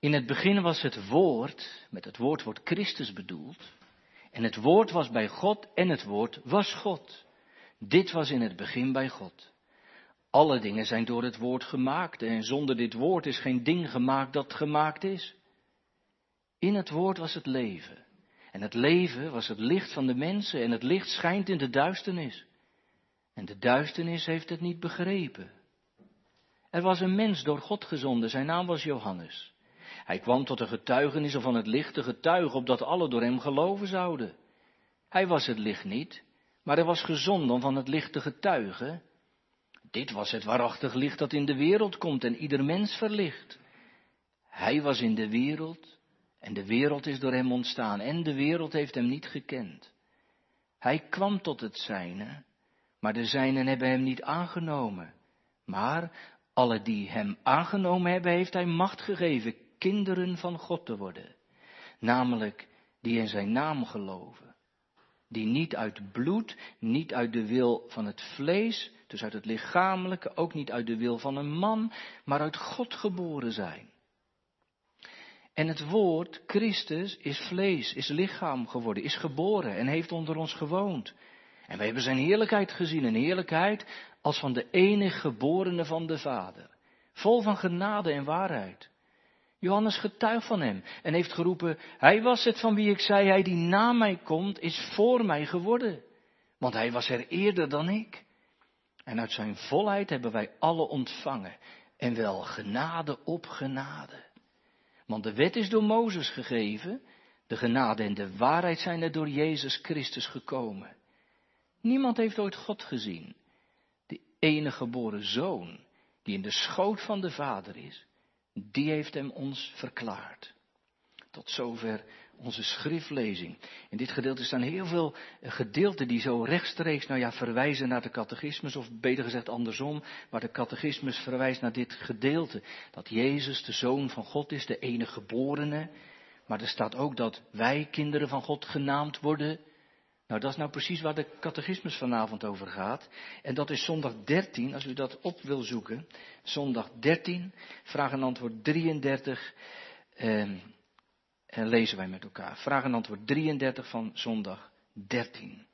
In het begin was het woord, met het woord wordt Christus bedoeld, en het woord was bij God en het woord was God. Dit was in het begin bij God. Alle dingen zijn door het woord gemaakt en zonder dit woord is geen ding gemaakt dat gemaakt is. In het woord was het leven. En het leven was het licht van de mensen en het licht schijnt in de duisternis. En de duisternis heeft het niet begrepen. Er was een mens door God gezonden, zijn naam was Johannes. Hij kwam tot de getuigenissen van het licht te getuigen, opdat alle door hem geloven zouden. Hij was het licht niet, maar hij was gezonden om van het licht te getuigen. Dit was het waarachtig licht dat in de wereld komt en ieder mens verlicht. Hij was in de wereld en de wereld is door hem ontstaan en de wereld heeft hem niet gekend. Hij kwam tot het zijne, maar de zijnen hebben hem niet aangenomen. Maar alle die hem aangenomen hebben, heeft hij macht gegeven kinderen van God te worden. Namelijk die in zijn naam geloven. Die niet uit bloed, niet uit de wil van het vlees, dus uit het lichamelijke, ook niet uit de wil van een man, maar uit God geboren zijn. En het woord Christus is vlees, is lichaam geworden, is geboren en heeft onder ons gewoond. En we hebben zijn heerlijkheid gezien, een heerlijkheid als van de enige geborene van de Vader, vol van genade en waarheid. Johannes getuigt van hem en heeft geroepen, hij was het van wie ik zei, hij die na mij komt, is voor mij geworden. Want hij was er eerder dan ik. En uit zijn volheid hebben wij alle ontvangen. En wel genade op genade. Want de wet is door Mozes gegeven, de genade en de waarheid zijn er door Jezus Christus gekomen. Niemand heeft ooit God gezien. De enige geboren zoon, die in de schoot van de Vader is, die heeft hem ons verklaard. Tot zover onze schriftlezing. In dit gedeelte staan heel veel gedeelten die zo rechtstreeks, nou ja, verwijzen naar de catechismus, of beter gezegd andersom, waar de catechismus verwijst naar dit gedeelte. Dat Jezus de Zoon van God is, de enige geborene. Maar er staat ook dat wij kinderen van God genaamd worden. Nou, dat is nou precies waar de catechismus vanavond over gaat. En dat is zondag 13, als u dat op wil zoeken. Zondag 13, vraag en antwoord 33. Eh, en lezen wij met elkaar. Vraag en antwoord 33 van zondag 13.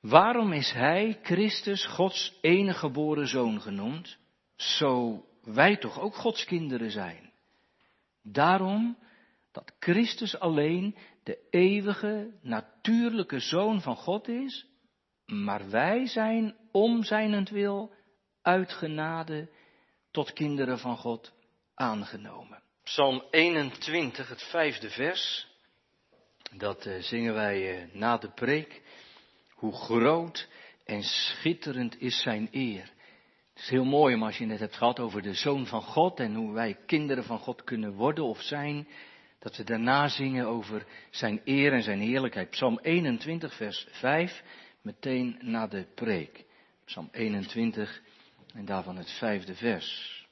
Waarom is Hij, Christus, Gods enige geboren zoon genoemd, zo wij toch ook Gods kinderen zijn? Daarom dat Christus alleen de eeuwige, natuurlijke zoon van God is, maar wij zijn om zijnentwil uit genade tot kinderen van God aangenomen. Psalm 21, het vijfde vers. Dat uh, zingen wij uh, na de preek. Hoe groot en schitterend is zijn eer. Het is heel mooi om als je het hebt gehad over de Zoon van God en hoe wij kinderen van God kunnen worden of zijn, dat we daarna zingen over zijn eer en zijn heerlijkheid. Psalm 21, vers 5, meteen na de preek. Psalm 21 en daarvan het vijfde vers.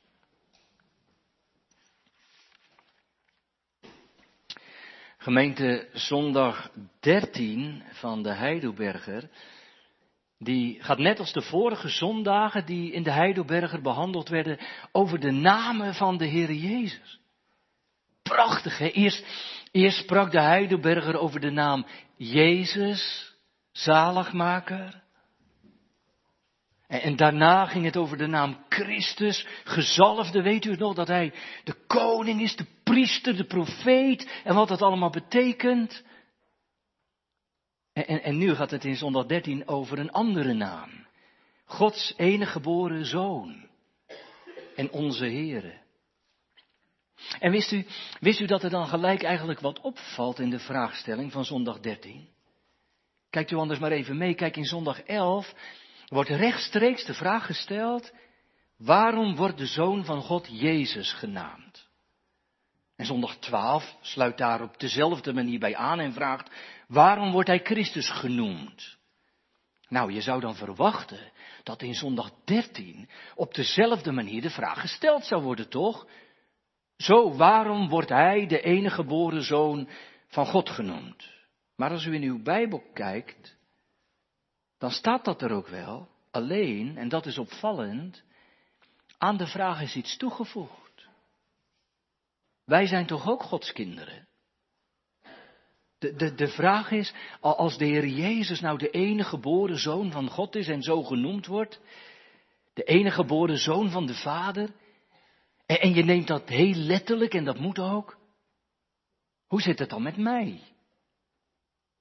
Gemeente zondag 13 van de Heidelberger, die gaat net als de vorige zondagen die in de Heidelberger behandeld werden over de namen van de Heer Jezus. Prachtig, hè? Eerst, eerst sprak de Heidelberger over de naam Jezus, zaligmaker. En, en daarna ging het over de naam Christus, gezalfde. Weet u nog dat hij de koning is, de priester, de profeet en wat dat allemaal betekent? En, en, nu gaat het in zondag 13 over een andere naam. Gods enige geboren zoon. En onze Here. En wist u, wist u dat er dan gelijk eigenlijk wat opvalt in de vraagstelling van zondag 13? Kijkt u anders maar even mee. Kijk in zondag 11 wordt rechtstreeks de vraag gesteld, waarom wordt de Zoon van God Jezus genaamd? En zondag 12 sluit daar op dezelfde manier bij aan en vraagt, waarom wordt hij Christus genoemd? Nou, je zou dan verwachten dat in zondag 13 op dezelfde manier de vraag gesteld zou worden, toch? Zo, waarom wordt hij de enige geboren zoon van God genoemd? Maar als u in uw Bijbel kijkt, dan staat dat er ook wel. Alleen, en dat is opvallend, aan de vraag is iets toegevoegd. Wij zijn toch ook Gods kinderen? De, de, de vraag is, als de Heer Jezus nou de enige geboren zoon van God is en zo genoemd wordt, de enige geboren zoon van de Vader, en, je neemt dat heel letterlijk en dat moet ook, hoe zit het dan met mij?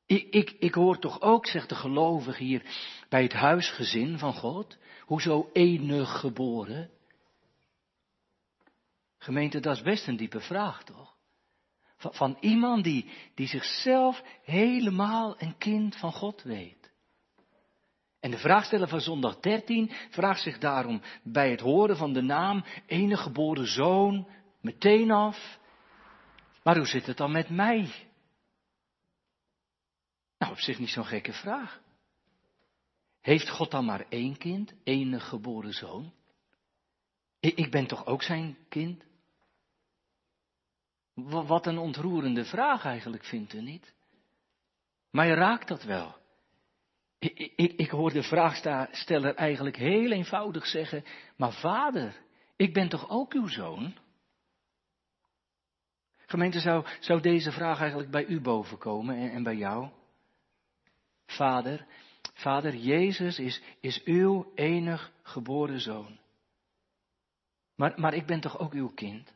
Ik, ik, ik hoor toch ook, zegt de gelovige hier, bij het huisgezin van God, hoezo enig geboren? Gemeente, dat is best een diepe vraag, toch? Van, van iemand die, die zichzelf helemaal een kind van God weet. En de vraagsteller van zondag 13 vraagt zich daarom bij het horen van de naam enige geboren zoon meteen af. Maar hoe zit het dan met mij? Nou, op zich niet zo'n gekke vraag. Heeft God dan maar één kind, enige geboren zoon? Ik ben toch ook zijn kind? Wat een ontroerende vraag eigenlijk, vindt u niet? Maar je raakt dat wel. Ik, ik, ik hoor de vraagsteller eigenlijk heel eenvoudig zeggen, maar vader, ik ben toch ook uw zoon? Gemeente, zou, deze vraag eigenlijk bij u bovenkomen en, en bij jou? Vader, Vader, Jezus is, is uw enig geboren zoon. Maar, maar ik ben toch ook uw kind?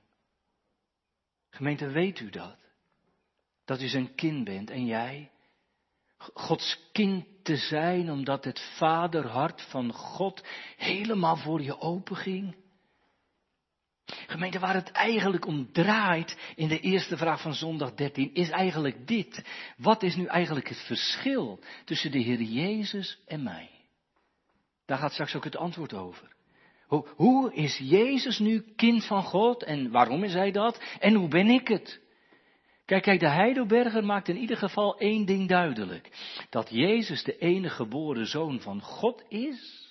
Gemeente, weet u dat? Dat u zijn kind bent en jij? Gods kind te zijn omdat het vaderhart van God helemaal voor je open ging? Gemeente, waar het eigenlijk om draait in de eerste vraag van zondag 13 is eigenlijk dit. Wat is nu eigenlijk het verschil tussen de Heer Jezus en mij? Daar gaat straks ook het antwoord over. Hoe, hoe is Jezus nu kind van God en waarom is hij dat? En hoe ben ik het? Kijk, kijk, de Heidelberger maakt in ieder geval één ding duidelijk. Dat Jezus de enige geboren zoon van God is,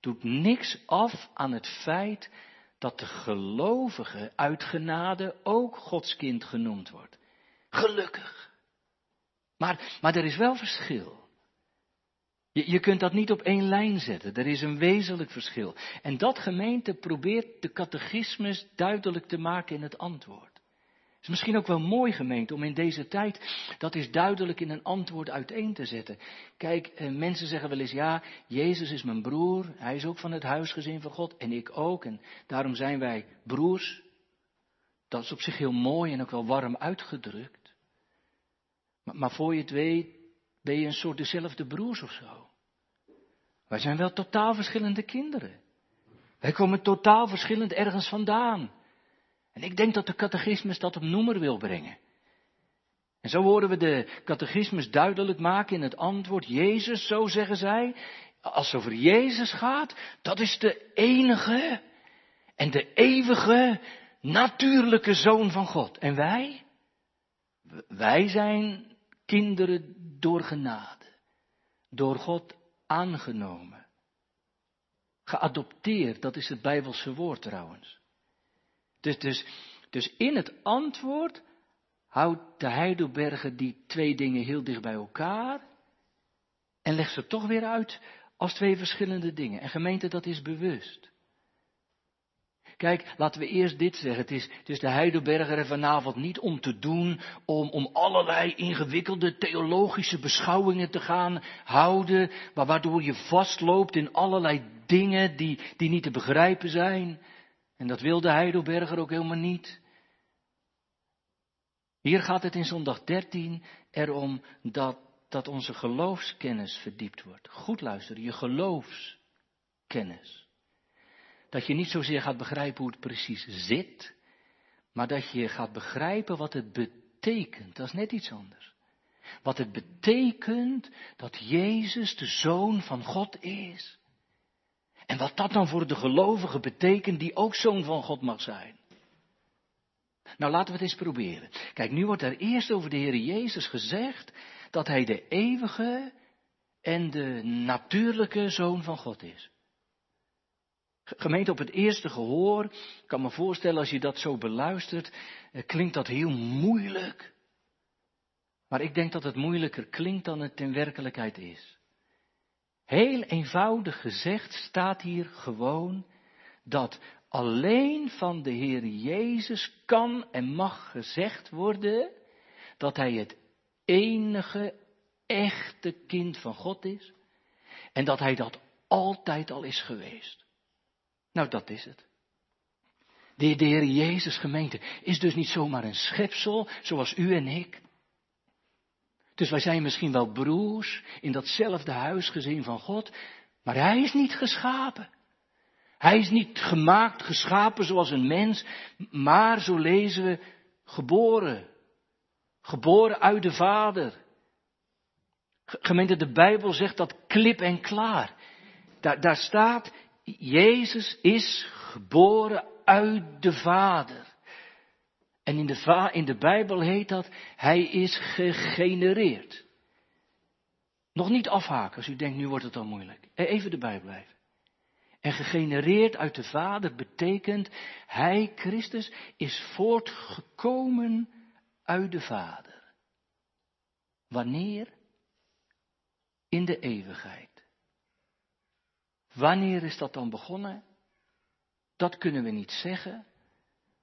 doet niks af aan het feit dat de gelovige uit genade ook Gods kind genoemd wordt. Gelukkig. Maar, maar er is wel verschil. Je, je kunt dat niet op één lijn zetten. Er is een wezenlijk verschil. En dat gemeente probeert de catechismus duidelijk te maken in het antwoord. Is misschien ook wel mooi gemeente om in deze tijd dat is duidelijk in een antwoord uiteen te zetten. Kijk, eh, mensen zeggen wel eens ja, Jezus is mijn broer, hij is ook van het huisgezin van God en ik ook en daarom zijn wij broers. Dat is op zich heel mooi en ook wel warm uitgedrukt. Maar, maar voor je het weet ben je een soort dezelfde broers of zo. Wij zijn wel totaal verschillende kinderen. Wij komen totaal verschillend ergens vandaan. En ik denk dat de catechismus dat op noemer wil brengen. En zo horen we de catechismus duidelijk maken in het antwoord, Jezus, zo zeggen zij, als het over Jezus gaat, dat is de enige en de eeuwige natuurlijke zoon van God. En wij? Wij zijn kinderen door genade, door God aangenomen. Geadopteerd, dat is het Bijbelse woord trouwens. Dus, dus, dus in het antwoord houdt de Heidelberger die twee dingen heel dicht bij elkaar en legt ze toch weer uit als twee verschillende dingen. En gemeente, dat is bewust. Kijk, laten we eerst dit zeggen. Het is, het de Heidelberger er vanavond niet om te doen, om, om allerlei ingewikkelde theologische beschouwingen te gaan houden, maar waardoor je vastloopt in allerlei dingen die, die niet te begrijpen zijn. En dat wil de Heidelberger ook helemaal niet. Hier gaat het in zondag 13 erom dat, dat onze geloofskennis verdiept wordt. Goed luisteren, je geloofskennis. Dat je niet zozeer gaat begrijpen hoe het precies zit, maar dat je gaat begrijpen wat het betekent. Dat is net iets anders. Wat het betekent dat Jezus de Zoon van God is. En wat dat dan voor de gelovigen betekent die ook Zoon van God mag zijn. Nou, laten we het eens proberen. Kijk, nu wordt er eerst over de Heer Jezus gezegd dat Hij de eeuwige en de natuurlijke Zoon van God is. Gemeente op het eerste gehoor, ik kan me voorstellen als je dat zo beluistert, eh, klinkt dat heel moeilijk. Maar ik denk dat het moeilijker klinkt dan het in werkelijkheid is. Heel eenvoudig gezegd staat hier gewoon dat alleen van de Heer Jezus kan en mag gezegd worden dat Hij het enige echte kind van God is en dat Hij dat altijd al is geweest. Nou, dat is het. De, Heer Jezus gemeente is dus niet zomaar een schepsel zoals u en ik. Dus wij zijn misschien wel broers in datzelfde huisgezin van God, maar Hij is niet geschapen. Hij is niet gemaakt, geschapen zoals een mens, maar zo lezen we, geboren. Geboren uit de Vader. Gemeente, de Bijbel zegt dat klip en klaar. Daar, daar staat, Jezus is geboren uit de Vader. En in de, in de Bijbel heet dat, hij is gegenereerd. Nog niet afhaken als u denkt, nu wordt het al moeilijk. Even de Bijbel blijven. En gegenereerd uit de Vader betekent, Hij, Christus, is voortgekomen uit de Vader. Wanneer? In de eeuwigheid. Wanneer is dat dan begonnen? Dat kunnen we niet zeggen,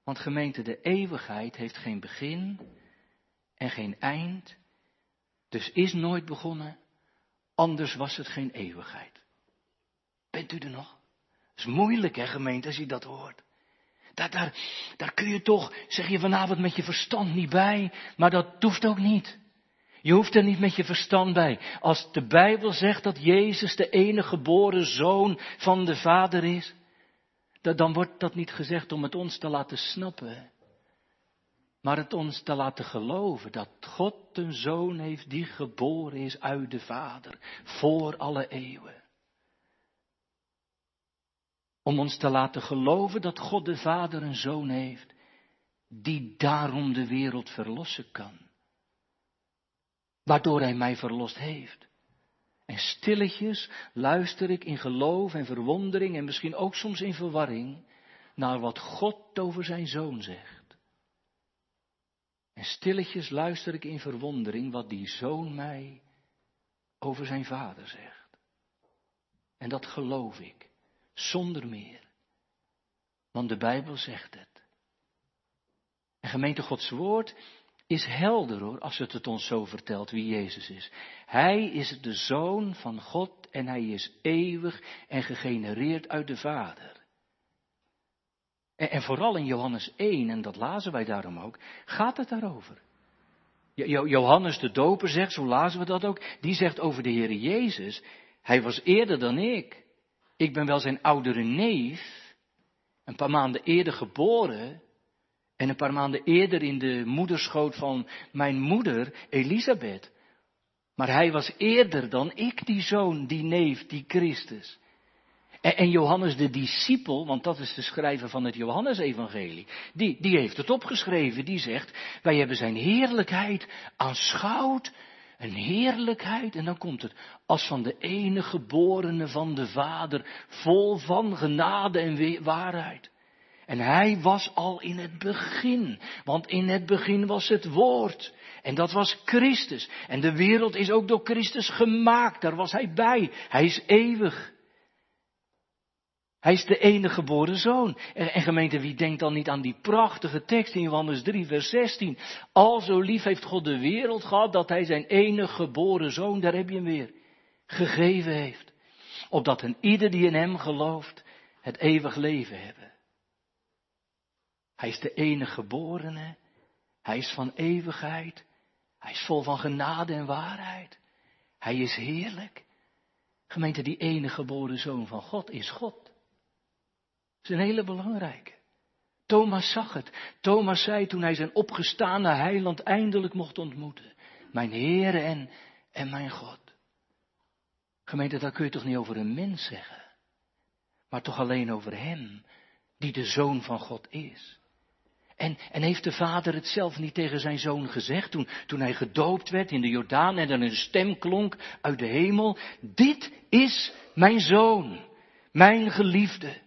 want gemeente, de eeuwigheid heeft geen begin en geen eind, dus is nooit begonnen, anders was het geen eeuwigheid. Bent u er nog? Het is moeilijk, hè, gemeente, als je dat hoort. Daar, daar, daar kun je toch, zeg je vanavond met je verstand niet bij, maar dat hoeft ook niet. Je hoeft er niet met je verstand bij. Als de Bijbel zegt dat Jezus de enige geboren zoon van de Vader is, dan wordt dat niet gezegd om het ons te laten snappen, maar het ons te laten geloven dat God een zoon heeft die geboren is uit de Vader, voor alle eeuwen. Om ons te laten geloven dat God de Vader een zoon heeft, die daarom de wereld verlossen kan. Waardoor Hij mij verlost heeft. En stilletjes luister ik in geloof en verwondering en misschien ook soms in verwarring naar wat God over zijn zoon zegt. En stilletjes luister ik in verwondering wat die zoon mij over zijn vader zegt. En dat geloof ik. Zonder meer. Want de Bijbel zegt het. En gemeente Gods woord is helder hoor, als het het ons zo vertelt wie Jezus is. Hij is de Zoon van God en hij is eeuwig en gegenereerd uit de Vader. En, en vooral in Johannes 1, en dat lazen wij daarom ook, gaat het daarover. Johannes de Doper zegt, zo lazen we dat ook, die zegt over de Heer Jezus, hij was eerder dan ik. Ik ben wel zijn oudere neef, een paar maanden eerder geboren en een paar maanden eerder in de moederschoot van mijn moeder Elisabeth. Maar hij was eerder dan ik, die zoon, die neef, die Christus. En, Johannes de discipel, want dat is de schrijver van het Johannesevangelie, die, die heeft het opgeschreven, die zegt, wij hebben zijn heerlijkheid aanschouwd een heerlijkheid, en dan komt het, als van de ene geborene van de Vader, vol van genade en waarheid. En hij was al in het begin, want in het begin was het woord. En dat was Christus. En de wereld is ook door Christus gemaakt, daar was hij bij. Hij is eeuwig. Hij is de enige geboren zoon. En, en, gemeente, wie denkt dan niet aan die prachtige tekst in Johannes 3, vers 16? Al zo lief heeft God de wereld gehad dat hij zijn enige geboren zoon, daar heb je hem weer, gegeven heeft. Opdat een ieder die in hem gelooft, het eeuwig leven hebben. Hij is de enige geborene. Hij is van eeuwigheid. Hij is vol van genade en waarheid. Hij is heerlijk. Gemeente, die enige geboren zoon van God is God is een hele belangrijke. Thomas zag het. Thomas zei toen hij zijn opgestane heiland eindelijk mocht ontmoeten. Mijn Heer en, en mijn God. Gemeente, dat kun je toch niet over een mens zeggen. Maar toch alleen over hem, die de zoon van God is. En, en heeft de vader het zelf niet tegen zijn zoon gezegd toen, toen hij gedoopt werd in de Jordaan en er een stem klonk uit de hemel. Dit is mijn zoon, mijn geliefde.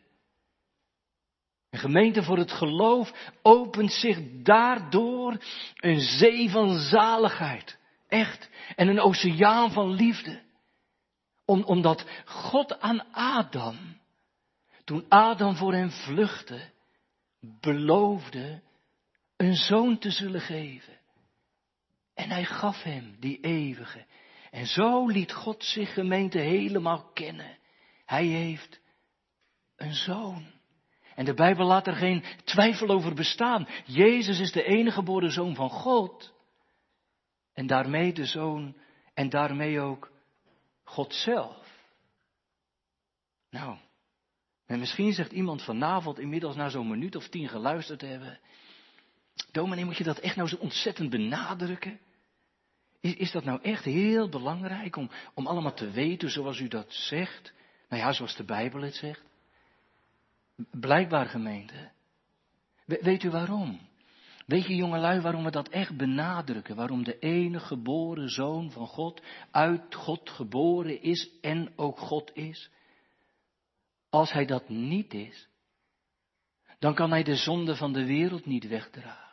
Een gemeente voor het geloof opent zich daardoor een zee van zaligheid. Echt. En een oceaan van liefde. Om, omdat God aan Adam, toen Adam voor hem vluchtte, beloofde een zoon te zullen geven. En hij gaf hem die eeuwige. En zo liet God zich gemeente helemaal kennen. Hij heeft een zoon. En de Bijbel laat er geen twijfel over bestaan. Jezus is de enige geboren zoon van God. En daarmee de zoon en daarmee ook God zelf. Nou, en misschien zegt iemand vanavond inmiddels na zo'n minuut of tien geluisterd te hebben. Dominee, moet je dat echt nou zo ontzettend benadrukken? Is, is dat nou echt heel belangrijk om, om allemaal te weten zoals u dat zegt? Nou ja, zoals de Bijbel het zegt. Blijkbaar gemeente. weet u waarom? Weet je jongelui waarom we dat echt benadrukken? Waarom de enige geboren zoon van God uit God geboren is en ook God is? Als hij dat niet is, dan kan hij de zonde van de wereld niet wegdragen.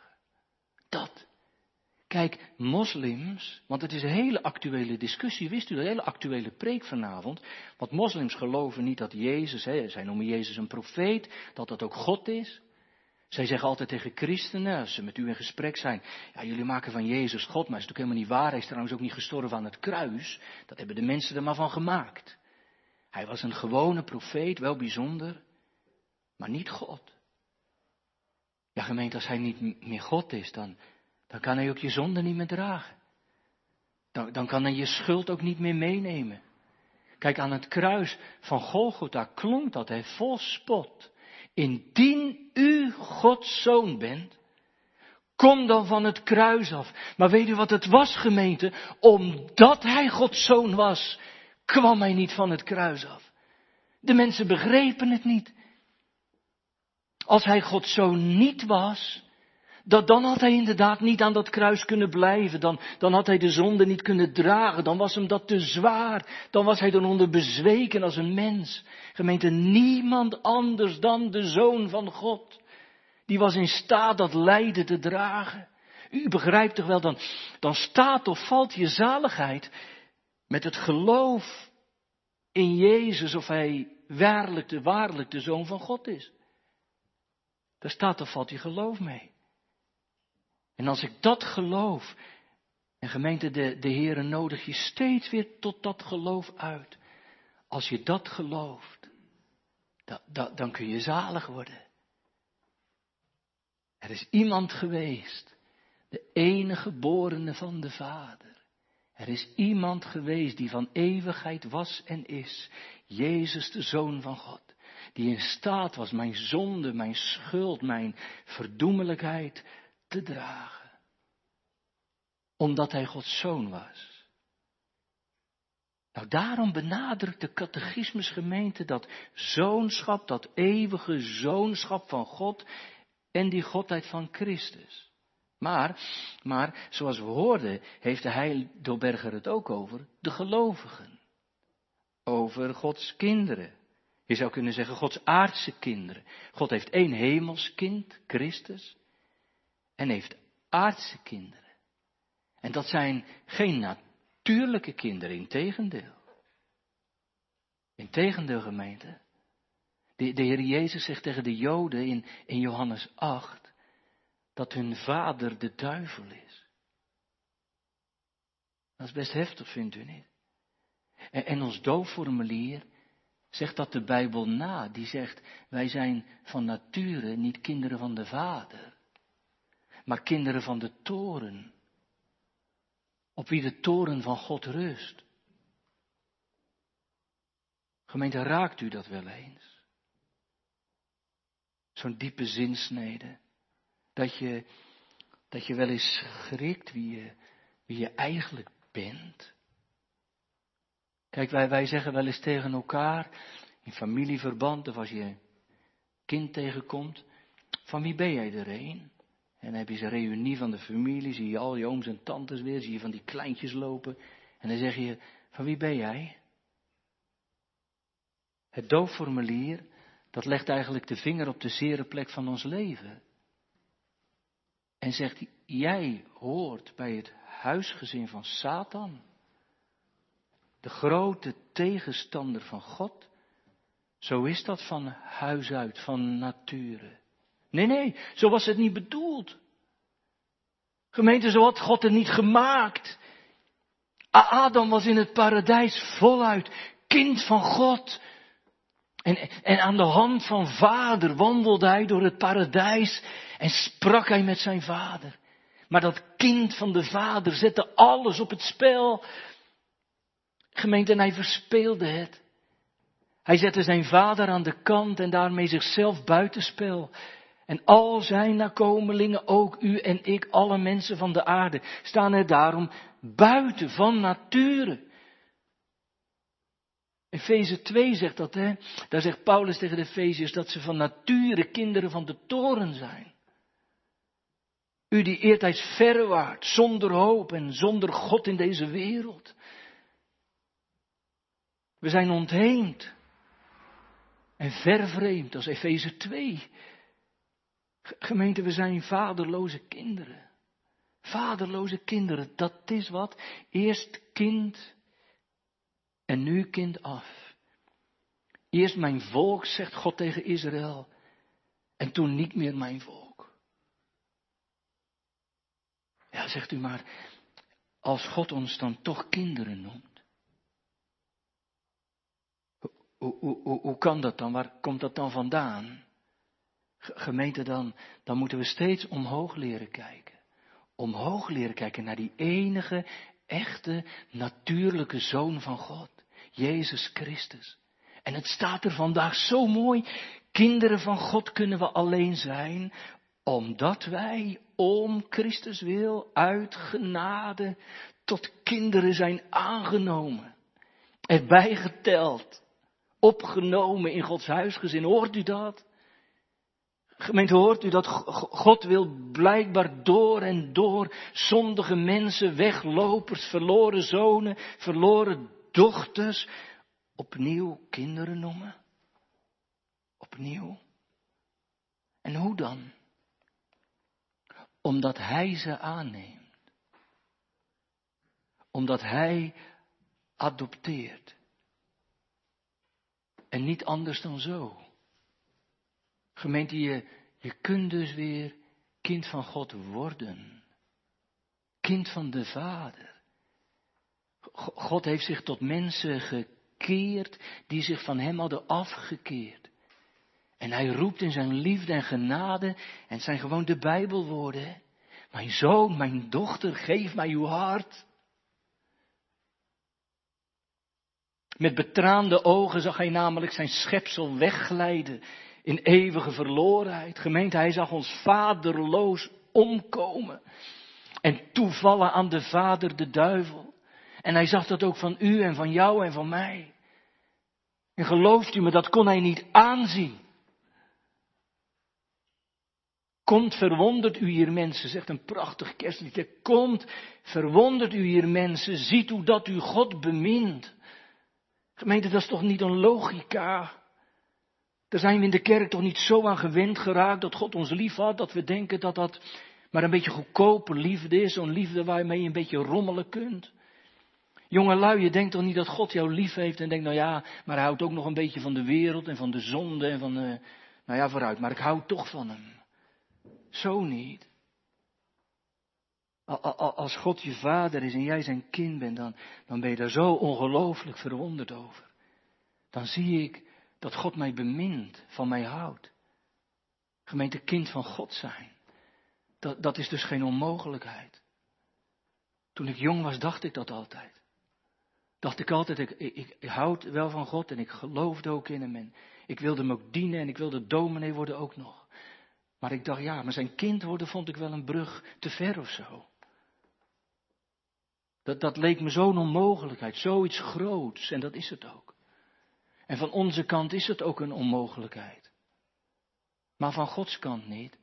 Dat. Kijk, moslims, want het is een hele actuele discussie, wist u, een hele actuele preek vanavond. Want moslims geloven niet dat Jezus, hè, zij noemen Jezus een profeet, dat dat ook God is. Zij zeggen altijd tegen christenen, als ze met u in gesprek zijn, ja, jullie maken van Jezus God, maar is natuurlijk helemaal niet waar. Hij is trouwens ook niet gestorven aan het kruis. Dat hebben de mensen er maar van gemaakt. Hij was een gewone profeet, wel bijzonder, maar niet God. Ja, gemeente, als hij niet meer God is, dan, dan kan hij ook je zonde niet meer dragen. Dan, dan kan hij je schuld ook niet meer meenemen. Kijk, aan het kruis van Golgotha klonk dat hij vol spot. Indien u Gods zoon bent, kom dan van het kruis af. Maar weet u wat het was, gemeente? Omdat hij Gods zoon was, kwam hij niet van het kruis af. De mensen begrepen het niet. Als hij Gods zoon niet was, dat, dan had hij inderdaad niet aan dat kruis kunnen blijven. Dan, dan had hij de zonde niet kunnen dragen. Dan was hem dat te zwaar. Dan was hij dan onder bezweken als een mens. Gemeente, niemand anders dan de Zoon van God. Die was in staat dat lijden te dragen. U begrijpt toch wel, dan, dan staat of valt je zaligheid met het geloof in Jezus of hij waarlijk de, de Zoon van God is. Daar staat of valt je geloof mee. En als ik dat geloof, en gemeente, de, de Heere nodig je steeds weer tot dat geloof uit. Als je dat gelooft, dan, dan kun je zalig worden. Er is iemand geweest, de enige geborene van de Vader. Er is iemand geweest die van eeuwigheid was en is. Jezus, de Zoon van God. Die in staat was mijn zonde, mijn schuld, mijn verdoemelijkheid te dragen. Omdat hij Gods zoon was. Nou, daarom benadrukt de catechismusgemeente dat zoonschap, dat eeuwige zoonschap van God en die godheid van Christus. Maar, maar, zoals we hoorden, heeft de Heidelberger het ook over de gelovigen. Over Gods kinderen. Je zou kunnen zeggen Gods aardse kinderen. God heeft één hemelskind, Christus en heeft aardse kinderen. En dat zijn geen natuurlijke kinderen, in tegendeel. In tegendeel, gemeente. De, de Heer Jezus zegt tegen de Joden in, in Johannes 8 dat hun vader de duivel is. Dat is best heftig, vindt u niet? En, ons doofformulier zegt dat de Bijbel na. Die zegt, wij zijn van nature niet kinderen van de Vader maar kinderen van de toren. Op wie de toren van God rust. Gemeente, raakt u dat wel eens? Zo'n diepe zinsnede. Dat je, dat je wel eens schrikt wie je, wie je eigenlijk bent. Kijk, wij, wij zeggen wel eens tegen elkaar, in familieverband of als je kind tegenkomt, van wie ben jij er een? En dan heb je een reunie van de familie, zie je al je ooms en tantes weer, zie je van die kleintjes lopen. En dan zeg je, van wie ben jij? Het doofformulier, dat legt eigenlijk de vinger op de zere plek van ons leven. En zegt, jij hoort bij het huisgezin van Satan. De grote tegenstander van God. Zo is dat van huis uit, van nature. Nee, nee, zo was het niet bedoeld. Gemeente, zo had God het niet gemaakt. Adam was in het paradijs voluit kind van God. En, en aan de hand van vader wandelde hij door het paradijs en sprak hij met zijn vader. Maar dat kind van de vader zette alles op het spel. Gemeente, en hij verspeelde het. Hij zette zijn vader aan de kant en daarmee zichzelf buitenspel. En al zijn nakomelingen, ook u en ik, alle mensen van de aarde, staan er daarom buiten van nature. Efeze 2 zegt dat, hè? Daar zegt Paulus tegen de Efeziërs dat ze van nature kinderen van de toren zijn. U die eertijds verre waart, zonder hoop en zonder God in deze wereld. We zijn ontheemd en vervreemd als Efeze 2. Gemeente, we zijn vaderloze kinderen. Vaderloze kinderen, dat is wat. Eerst kind en nu kind af. Eerst mijn volk, zegt God tegen Israël, en toen niet meer mijn volk. Ja, zegt u maar, als God ons dan toch kinderen noemt. Hoe, hoe, hoe, hoe kan dat dan? Waar komt dat dan vandaan? Gemeente, dan, dan moeten we steeds omhoog leren kijken. Omhoog leren kijken naar die enige, echte, natuurlijke Zoon van God. Jezus Christus. En het staat er vandaag zo mooi. Kinderen van God kunnen we alleen zijn, omdat wij om Christus wil uit genade tot kinderen zijn aangenomen. Erbij geteld. Opgenomen in Gods huisgezin. Hoort u dat? Gemeente, hoort u dat God wil blijkbaar door en door zondige mensen, weglopers, verloren zonen, verloren dochters opnieuw kinderen noemen? Opnieuw. En hoe dan? Omdat Hij ze aanneemt. Omdat Hij adopteert. En niet anders dan zo. Gemeente, je, je kunt dus weer kind van God worden. Kind van de Vader. God heeft zich tot mensen gekeerd die zich van Hem hadden afgekeerd. En Hij roept in zijn liefde en genade, en het zijn gewoon de Bijbelwoorden. Mijn zoon, mijn dochter, geef mij uw hart. Met betraande ogen zag hij namelijk zijn schepsel wegglijden in eeuwige verlorenheid. Gemeente, hij zag ons vaderloos omkomen en toevallen aan de vader de duivel. En hij zag dat ook van u en van jou en van mij. En gelooft u me, dat kon hij niet aanzien. Komt, verwondert u hier mensen, zegt een prachtig kerstliedje. Komt, verwondert u hier mensen, ziet hoe dat u God bemint. Gemeente, dat is toch niet een logica? Daar zijn we in de kerk toch niet zo aan gewend geraakt dat God ons lief had, dat we denken dat dat maar een beetje goedkope liefde is, zo'n liefde waarmee je een beetje rommelen kunt. Jonge lui, je denkt toch niet dat God jou lief heeft en denkt, nou ja, maar hij houdt ook nog een beetje van de wereld en van de zonde en van, de, nou ja, vooruit, maar ik hou toch van hem. Zo niet. Als God je vader is en jij zijn kind bent, dan, dan ben je daar zo ongelooflijk verwonderd over. Dan zie ik dat God mij bemint, van mij houdt. Gemeente kind van God zijn. Dat, dat is dus geen onmogelijkheid. Toen ik jong was, dacht ik dat altijd dacht ik altijd, ik, ik, ik houd wel van God en ik geloofde ook in hem. En ik wilde hem ook dienen en ik wilde dominee worden ook nog. Maar ik dacht, ja, maar zijn kind worden vond ik wel een brug te ver of zo. Dat, dat leek me zo'n onmogelijkheid, zoiets groots. En dat is het ook. En van onze kant is het ook een onmogelijkheid. Maar van Gods kant niet.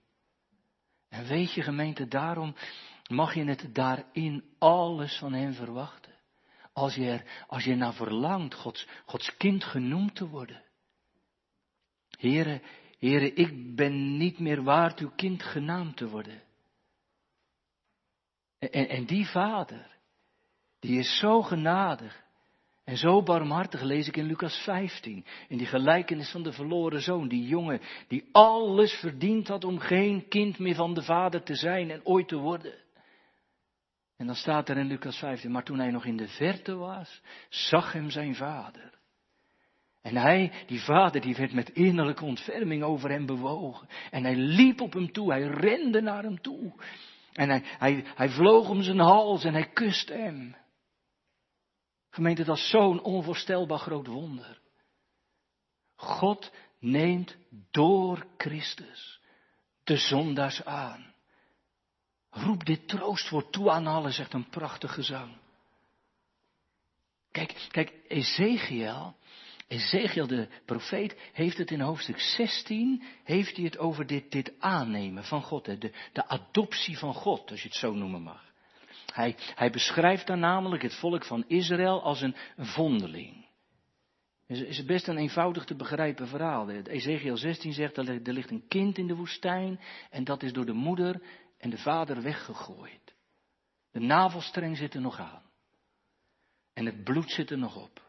En weet je gemeente, daarom mag je het daarin alles van hem verwachten. Als je, er, als je naar verlangt Gods, Gods kind genoemd te worden. Heren, heren, ik ben niet meer waard uw kind genaamd te worden. En, en die vader, die is zo genadig En zo barmhartig lees ik in Lucas 15, in die gelijkenis van de verloren zoon, die jongen die alles verdiend had om geen kind meer van de vader te zijn en ooit te worden. En dan staat er in Lucas 15, maar toen hij nog in de verte was, zag hem zijn vader. En hij, die vader, die werd met innerlijke ontferming over hem bewogen. En hij liep op hem toe, hij rende naar hem toe. En hij, hij, hij vloog om zijn hals en hij kuste hem. Gemeente, dat is zo'n onvoorstelbaar groot wonder. God neemt door Christus de zondaars aan. Roep dit troostwoord toe aan allen, zegt een prachtige zang. Kijk, kijk, Ezekiel, Ezekiel de profeet heeft het in hoofdstuk 16, heeft hij het over dit, dit aannemen van God, de, de adoptie van God, als je het zo noemen mag. Hij, hij beschrijft daar namelijk het volk van Israël als een vondeling. Het is, is best een eenvoudig te begrijpen verhaal. Ezekiel 16 zegt er ligt een kind in de woestijn en dat is door de moeder en de vader weggegooid. De navelstreng zit er nog aan. En het bloed zit er nog op.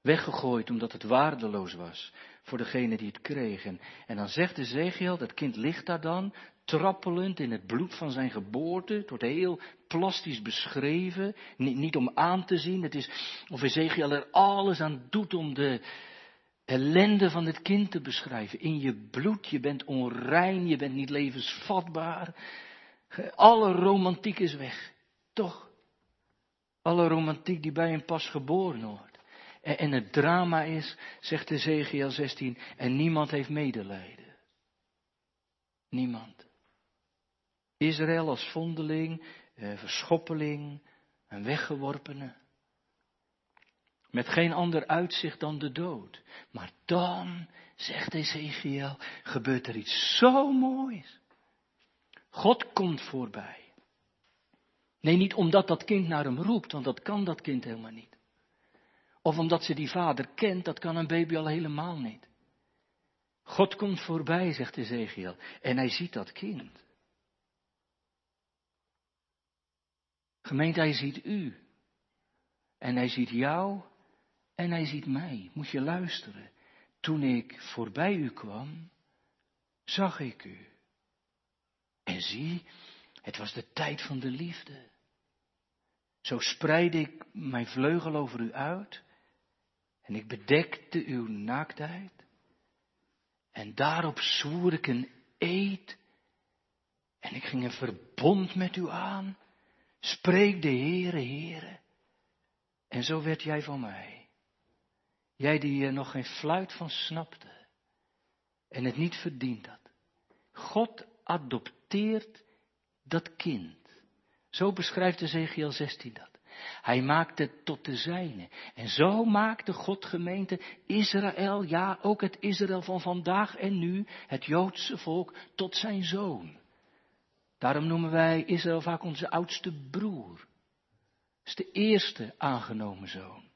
Weggegooid omdat het waardeloos was voor degene die het kreeg. En, dan zegt Ezekiel, dat kind ligt daar dan, trappelend in het bloed van zijn geboorte. Het wordt heel plastisch beschreven, niet, niet om aan te zien. Het is of Ezekiel er alles aan doet om de ellende van het kind te beschrijven. In je bloed, je bent onrein, je bent niet levensvatbaar. Alle romantiek is weg, toch? Alle romantiek die bij een pas geboren wordt. En, en het drama is, zegt Ezekiel 16, en niemand heeft medelijden. Niemand. Israël als vondeling, eh, verschoppeling, een weggeworpene. Met geen ander uitzicht dan de dood. Maar dan, zegt Ezekiel, gebeurt er iets zo moois. God komt voorbij. Nee, niet omdat dat kind naar hem roept, want dat kan dat kind helemaal niet. Of omdat ze die vader kent, dat kan een baby al helemaal niet. God komt voorbij, zegt Ezekiel, en hij ziet dat kind. Gemeente, hij ziet u. En hij ziet jou en hij ziet mij. Moet je luisteren. Toen ik voorbij u kwam, zag ik u. En zie, het was de tijd van de liefde. Zo spreidde ik mijn vleugel over u uit en ik bedekte uw naaktheid. En daarop zwoer ik een eed en ik ging een verbond met u aan Spreek de Heere, Heere. En zo werd jij van mij. Jij die er nog geen fluit van snapte en het niet verdiend had. God adopteert dat kind. Zo beschrijft Ezekiel 16 dat. Hij maakte het tot de zijne. En zo maakte God gemeente Israël, ja ook het Israël van vandaag en nu, het Joodse volk, tot zijn zoon. Daarom noemen wij Israël vaak onze oudste broer. Dat is de eerste aangenomen zoon.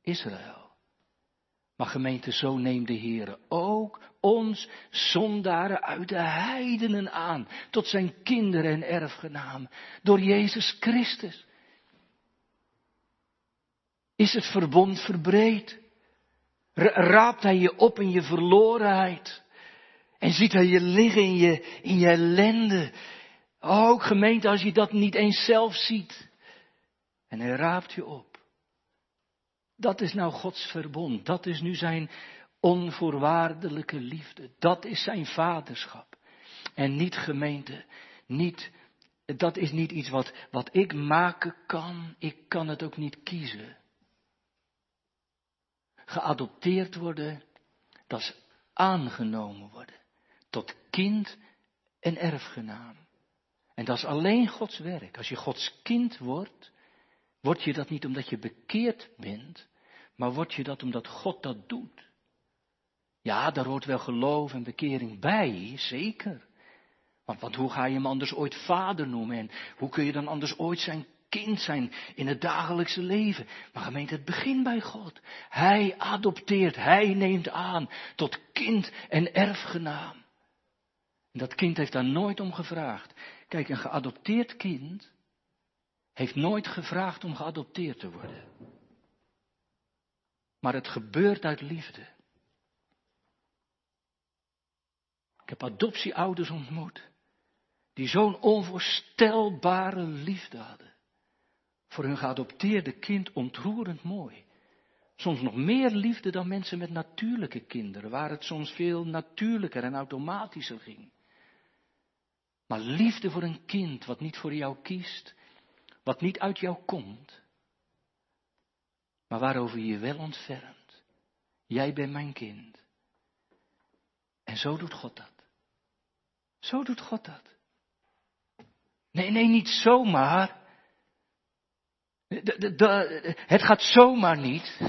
Israël. Maar gemeente, zo neemt de Heer ook ons zondaren uit de heidenen aan, tot zijn kinderen en erfgenamen, door Jezus Christus. Is het verbond verbreed? Raapt hij je op in je verlorenheid? En ziet hij je liggen in je, in je ellende? Ook gemeente, als je dat niet eens zelf ziet. En hij raapt je op. Dat is nou Gods verbond. Dat is nu zijn onvoorwaardelijke liefde. Dat is zijn vaderschap. En niet gemeente, niet, dat is niet iets wat, wat ik maken kan. Ik kan het ook niet kiezen. Geadopteerd worden, dat is aangenomen worden. Tot kind en erfgenaam. En dat is alleen Gods werk. Als je Gods kind wordt, word je dat niet omdat je bekeerd bent, maar word je dat omdat God dat doet. Ja, daar hoort wel geloof en bekering bij, zeker. Want, want hoe ga je hem anders ooit vader noemen en hoe kun je dan anders ooit zijn kind zijn in het dagelijkse leven? Maar gemeente, het begint bij God. Hij adopteert, hij neemt aan tot kind en erfgenaam. En dat kind heeft daar nooit om gevraagd. Kijk, een geadopteerd kind heeft nooit gevraagd om geadopteerd te worden. Maar het gebeurt uit liefde. Ik heb adoptieouders ontmoet die zo'n onvoorstelbare liefde hadden. Voor hun geadopteerde kind ontroerend mooi. Soms nog meer liefde dan mensen met natuurlijke kinderen, waar het soms veel natuurlijker en automatischer ging. Maar liefde voor een kind wat niet voor jou kiest, wat niet uit jou komt, maar waarover je wel ontfermt. Jij bent mijn kind. En zo doet God dat. Zo doet God dat. Nee, nee, niet zomaar. Het gaat zomaar niet.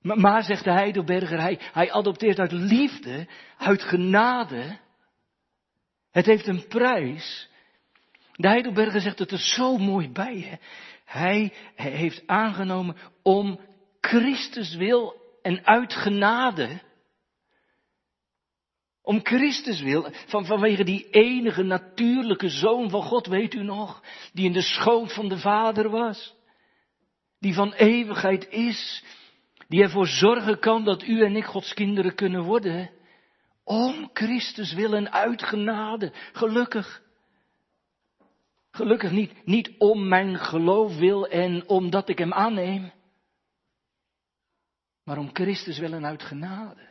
Maar, zegt de Heidelberger, hij adopteert uit liefde, uit genade. Het heeft een prijs. De Heidelberger zegt het er zo mooi bij. Hè? Hij, heeft aangenomen om Christus wil en uit genade. Om Christus wil, van, vanwege die enige natuurlijke zoon van God, weet u nog, die in de schoot van de Vader was, die van eeuwigheid is, die ervoor zorgen kan dat u en ik Gods kinderen kunnen worden. Om Christus wil en uit genade, gelukkig. Gelukkig niet, niet om mijn geloof wil en omdat ik hem aanneem, maar om Christus wil en uit genade.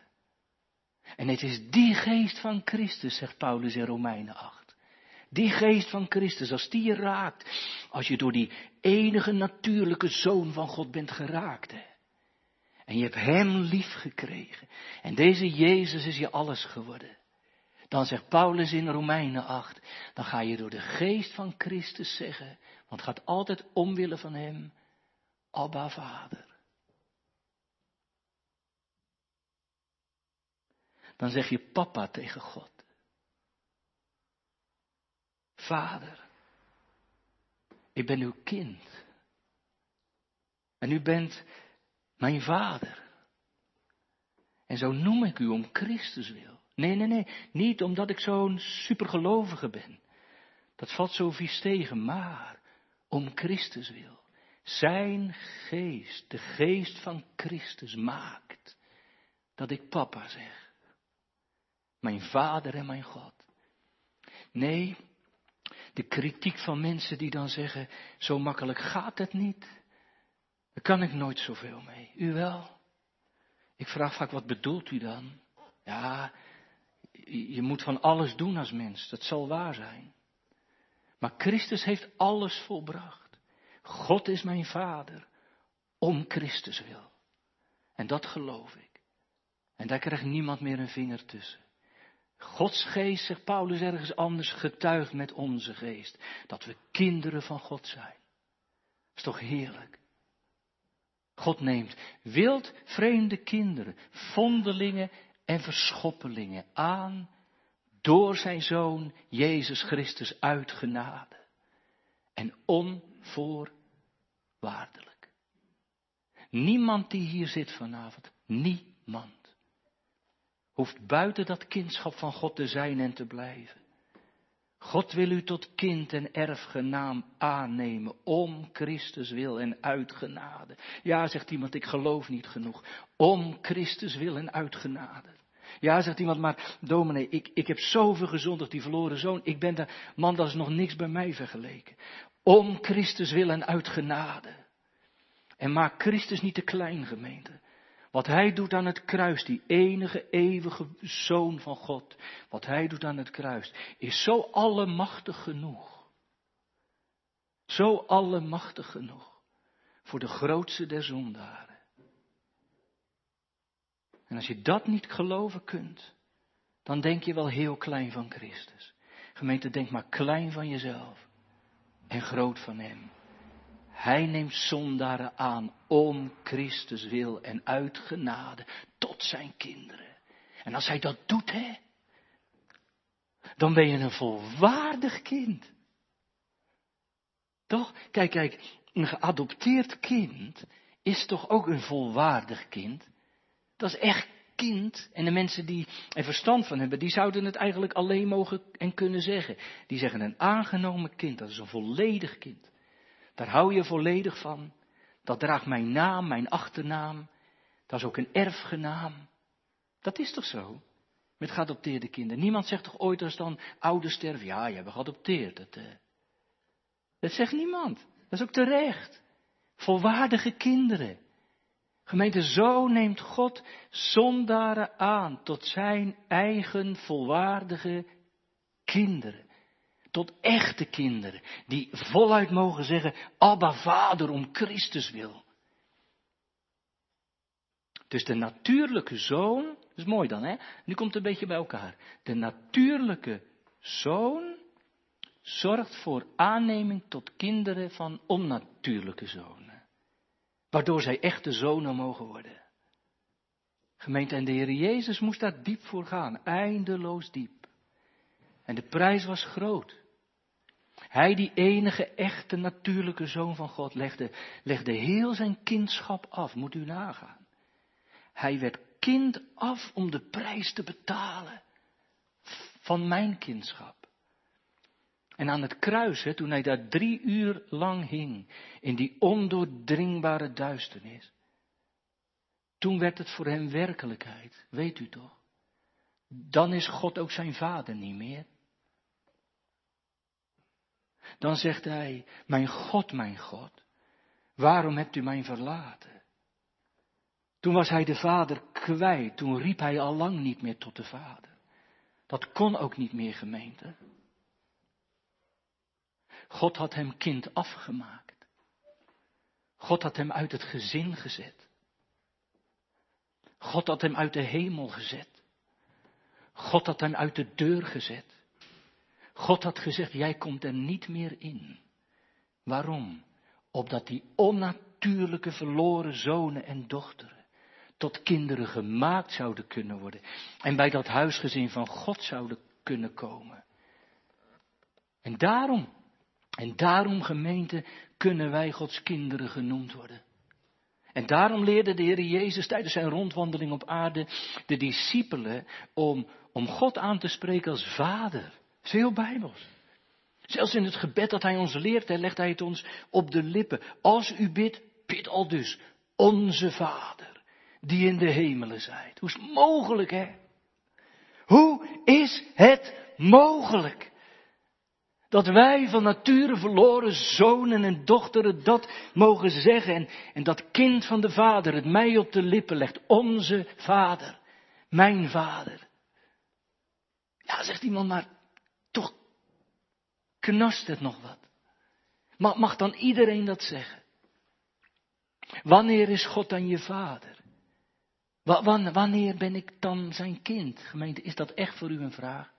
En het is die geest van Christus, zegt Paulus in Romeinen 8. Die geest van Christus, als die je raakt, als je door die enige natuurlijke zoon van God bent geraakt. En je hebt hem lief gekregen. En deze Jezus is je alles geworden. Dan zegt Paulus in Romeinen 8, dan ga je door de geest van Christus zeggen, want gaat altijd omwille van hem, Abba Vader. Dan zeg je papa tegen God. Vader, ik ben uw kind. En u bent mijn vader. En zo noem ik u om Christus wil. Nee, nee, nee, niet omdat ik zo'n supergelovige ben. Dat valt zo vies tegen, maar om Christus wil. Zijn geest, de geest van Christus maakt dat ik papa zeg. Mijn vader en mijn God. Nee, de kritiek van mensen die dan zeggen, zo makkelijk gaat het niet. Daar kan ik nooit zoveel mee. U wel? Ik vraag vaak, wat bedoelt u dan? Ja, je moet van alles doen als mens, dat zal waar zijn. Maar Christus heeft alles volbracht. God is mijn vader, om Christus wil. En dat geloof ik. En daar krijgt niemand meer een vinger tussen. Gods geest, zegt Paulus ergens anders, getuigt met onze geest. Dat we kinderen van God zijn. Dat is toch heerlijk? God neemt wild vreemde kinderen, vondelingen en verschoppelingen aan door zijn zoon Jezus Christus uit genade. En onvoorwaardelijk. Niemand die hier zit vanavond, niemand hoeft buiten dat kindschap van God te zijn en te blijven. God wil u tot kind en erfgenaam aannemen, om Christus wil en uit genade. Ja, zegt iemand, ik geloof niet genoeg. Om Christus wil en uit genade. Ja, zegt iemand, maar dominee, ik, ik heb zoveel gezondigd, die verloren zoon. Ik ben daar, man, dat is nog niks bij mij vergeleken. Om Christus wil en uit genade. En maak Christus niet te klein, gemeente. Wat hij doet aan het kruis, die enige eeuwige zoon van God, wat hij doet aan het kruis, is zo allemachtig genoeg. Zo allemachtig genoeg voor de grootste der zondaren. En als je dat niet geloven kunt, dan denk je wel heel klein van Christus. Gemeente, denk maar klein van jezelf en groot van Hem. Hij neemt zondaren aan om Christus wil en uit genade tot zijn kinderen. En als hij dat doet, hè, dan ben je een volwaardig kind. Toch? Kijk, kijk, een geadopteerd kind is toch ook een volwaardig kind? Dat is echt kind. En de mensen die er verstand van hebben, die zouden het eigenlijk alleen mogen en kunnen zeggen. Die zeggen een aangenomen kind, dat is een volledig kind. Daar hou je volledig van. Dat draagt mijn naam, mijn achternaam. Dat is ook een erfgenaam. Dat is toch zo? Met geadopteerde kinderen. Niemand zegt toch ooit als dan ouders sterven, ja, je hebt geadopteerd. Dat, uh... dat zegt niemand. Dat is ook terecht. Volwaardige kinderen. Gemeente, zo neemt God zondaren aan tot zijn eigen volwaardige kinderen. Tot echte kinderen, die voluit mogen zeggen, Abba Vader om Christus wil. Dus de natuurlijke zoon, dat is mooi dan hè, nu komt het een beetje bij elkaar. De natuurlijke zoon zorgt voor aanneming tot kinderen van onnatuurlijke zonen. Waardoor zij echte zonen mogen worden. Gemeente en de Heer Jezus moest daar diep voor gaan, eindeloos diep. En de prijs was groot. Hij, die enige echte natuurlijke zoon van God, legde, legde heel zijn kindschap af, moet u nagaan. Hij werd kind af om de prijs te betalen van mijn kindschap. En aan het kruis, hè, toen hij daar drie uur lang hing, in die ondoordringbare duisternis, toen werd het voor hem werkelijkheid, weet u toch? Dan is God ook zijn vader niet meer. Dan zegt hij, mijn God, mijn God, waarom hebt u mij verlaten? Toen was hij de vader kwijt, toen riep hij al lang niet meer tot de vader. Dat kon ook niet meer gemeente. God had hem kind afgemaakt. God had hem uit het gezin gezet. God had hem uit de hemel gezet. God had hem uit de deur gezet. God had gezegd, jij komt er niet meer in. Waarom? Opdat die onnatuurlijke verloren zonen en dochteren tot kinderen gemaakt zouden kunnen worden. En bij dat huisgezin van God zouden kunnen komen. En daarom en daarom, gemeente, kunnen wij Gods kinderen genoemd worden. En daarom leerde de Heer Jezus tijdens zijn rondwandeling op aarde de discipelen om, om God aan te spreken als vader. Is heel bijbels. Zelfs in het gebed dat hij ons leert, legt hij het ons op de lippen. Als u bidt, bid al dus onze vader, die in de hemelen zijt. Hoe is het mogelijk, hè? Hoe is het mogelijk? Dat wij van nature verloren zonen en dochteren dat mogen zeggen. En, en dat kind van de Vader het mij op de lippen legt. Onze Vader. Mijn Vader. Ja, zegt iemand, maar knast het nog wat. Mag, mag dan iedereen dat zeggen? Wanneer is God dan je Vader? Wanneer ben ik dan zijn kind? Gemeente, is dat echt voor u een vraag?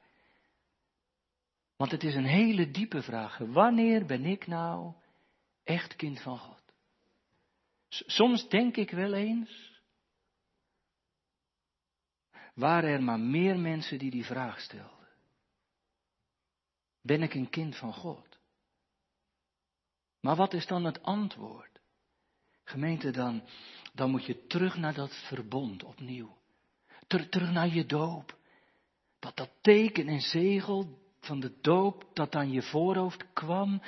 Want het is een hele diepe vraag. Wanneer ben ik nou echt kind van God? Soms denk ik wel eens, waren er maar meer mensen die die vraag stelden. Ben ik een kind van God? Maar wat is dan het antwoord? Gemeente, dan, dan moet je terug naar dat verbond opnieuw. Ter, terug naar je doop. Dat dat teken en zegel van de doop dat aan je voorhoofd kwam,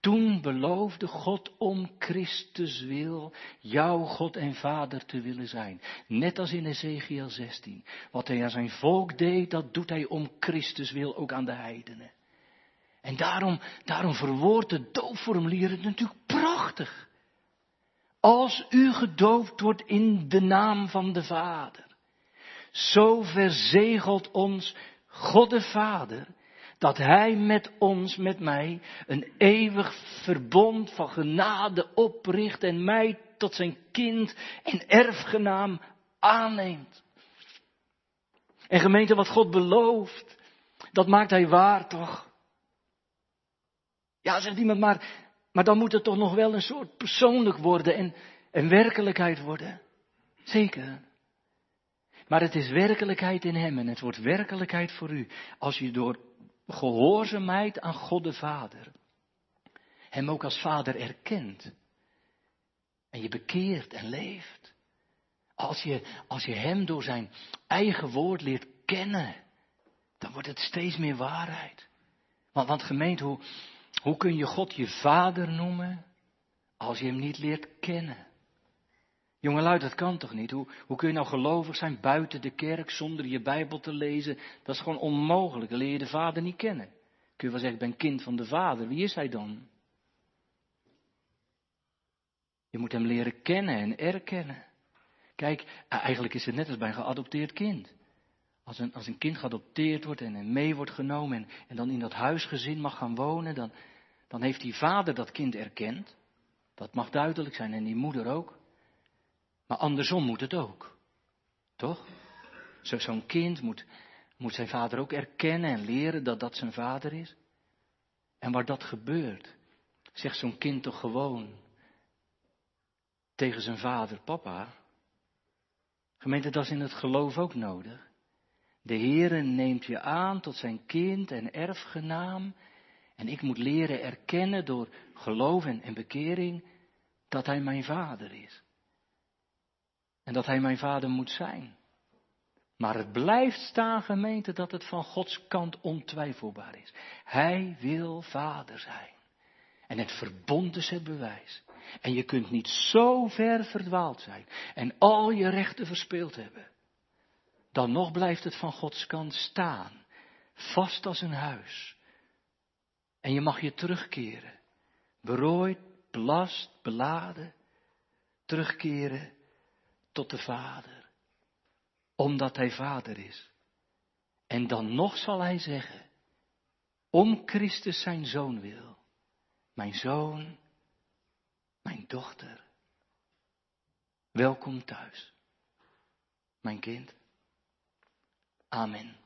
toen beloofde God om Christus wil jouw God en Vader te willen zijn. Net als in Ezekiel 16. Wat hij aan zijn volk deed, dat doet hij om Christus wil ook aan de heidenen. En daarom, daarom verwoordt de doopformulier het natuurlijk prachtig. Als u gedoopt wordt in de naam van de Vader, zo verzegelt ons God de Vader dat Hij met ons, met mij, een eeuwig verbond van genade opricht en mij tot zijn kind en erfgenaam aanneemt. En gemeente, wat God belooft, dat maakt Hij waar toch? Ja, zegt iemand, maar, maar dan moet het toch nog wel een soort persoonlijk worden en, en werkelijkheid worden. Zeker. Maar het is werkelijkheid in Hem en het wordt werkelijkheid voor u als je door gehoorzaamheid aan God de Vader. Hem ook als Vader erkent. En je bekeert en leeft. Als je, als je Hem door zijn eigen woord leert kennen, dan wordt het steeds meer waarheid. Want, want gemeente, hoe, hoe kun je God je Vader noemen als je Hem niet leert kennen? Jongelui, dat kan toch niet? Hoe, hoe kun je nou gelovig zijn buiten de kerk zonder je Bijbel te lezen? Dat is gewoon onmogelijk. Dan leer je de Vader niet kennen. Kun je wel zeggen, ik ben kind van de Vader. Wie is hij dan? Je moet hem leren kennen en erkennen. Kijk, eigenlijk is het net als bij een geadopteerd kind. Als een, als een kind geadopteerd wordt en mee wordt genomen en, en dan in dat huisgezin mag gaan wonen, dan, dan heeft die vader dat kind erkend. Dat mag duidelijk zijn en die moeder ook. Maar andersom moet het ook. Toch? Zo'n kind moet, moet zijn vader ook erkennen en leren dat dat zijn vader is. En waar dat gebeurt, zegt zo'n kind toch gewoon tegen zijn vader, papa. Gemeente, dat is in het geloof ook nodig. De Heere neemt je aan tot zijn kind en erfgenaam. En ik moet leren erkennen door geloof en, bekering dat hij mijn vader is. En dat hij mijn vader moet zijn. Maar het blijft staan, gemeente, dat het van Gods kant ontwijfelbaar is. Hij wil vader zijn. En het verbond is het bewijs. En je kunt niet zo ver verdwaald zijn en al je rechten verspeeld hebben. Dan nog blijft het van Gods kant staan, vast als een huis. En je mag je terugkeren, berooid, belast, beladen, terugkeren tot de Vader, omdat Hij Vader is. En dan nog zal Hij zeggen, om Christus zijn Zoon wil, mijn Zoon, mijn dochter, welkom thuis, mijn kind. Amen.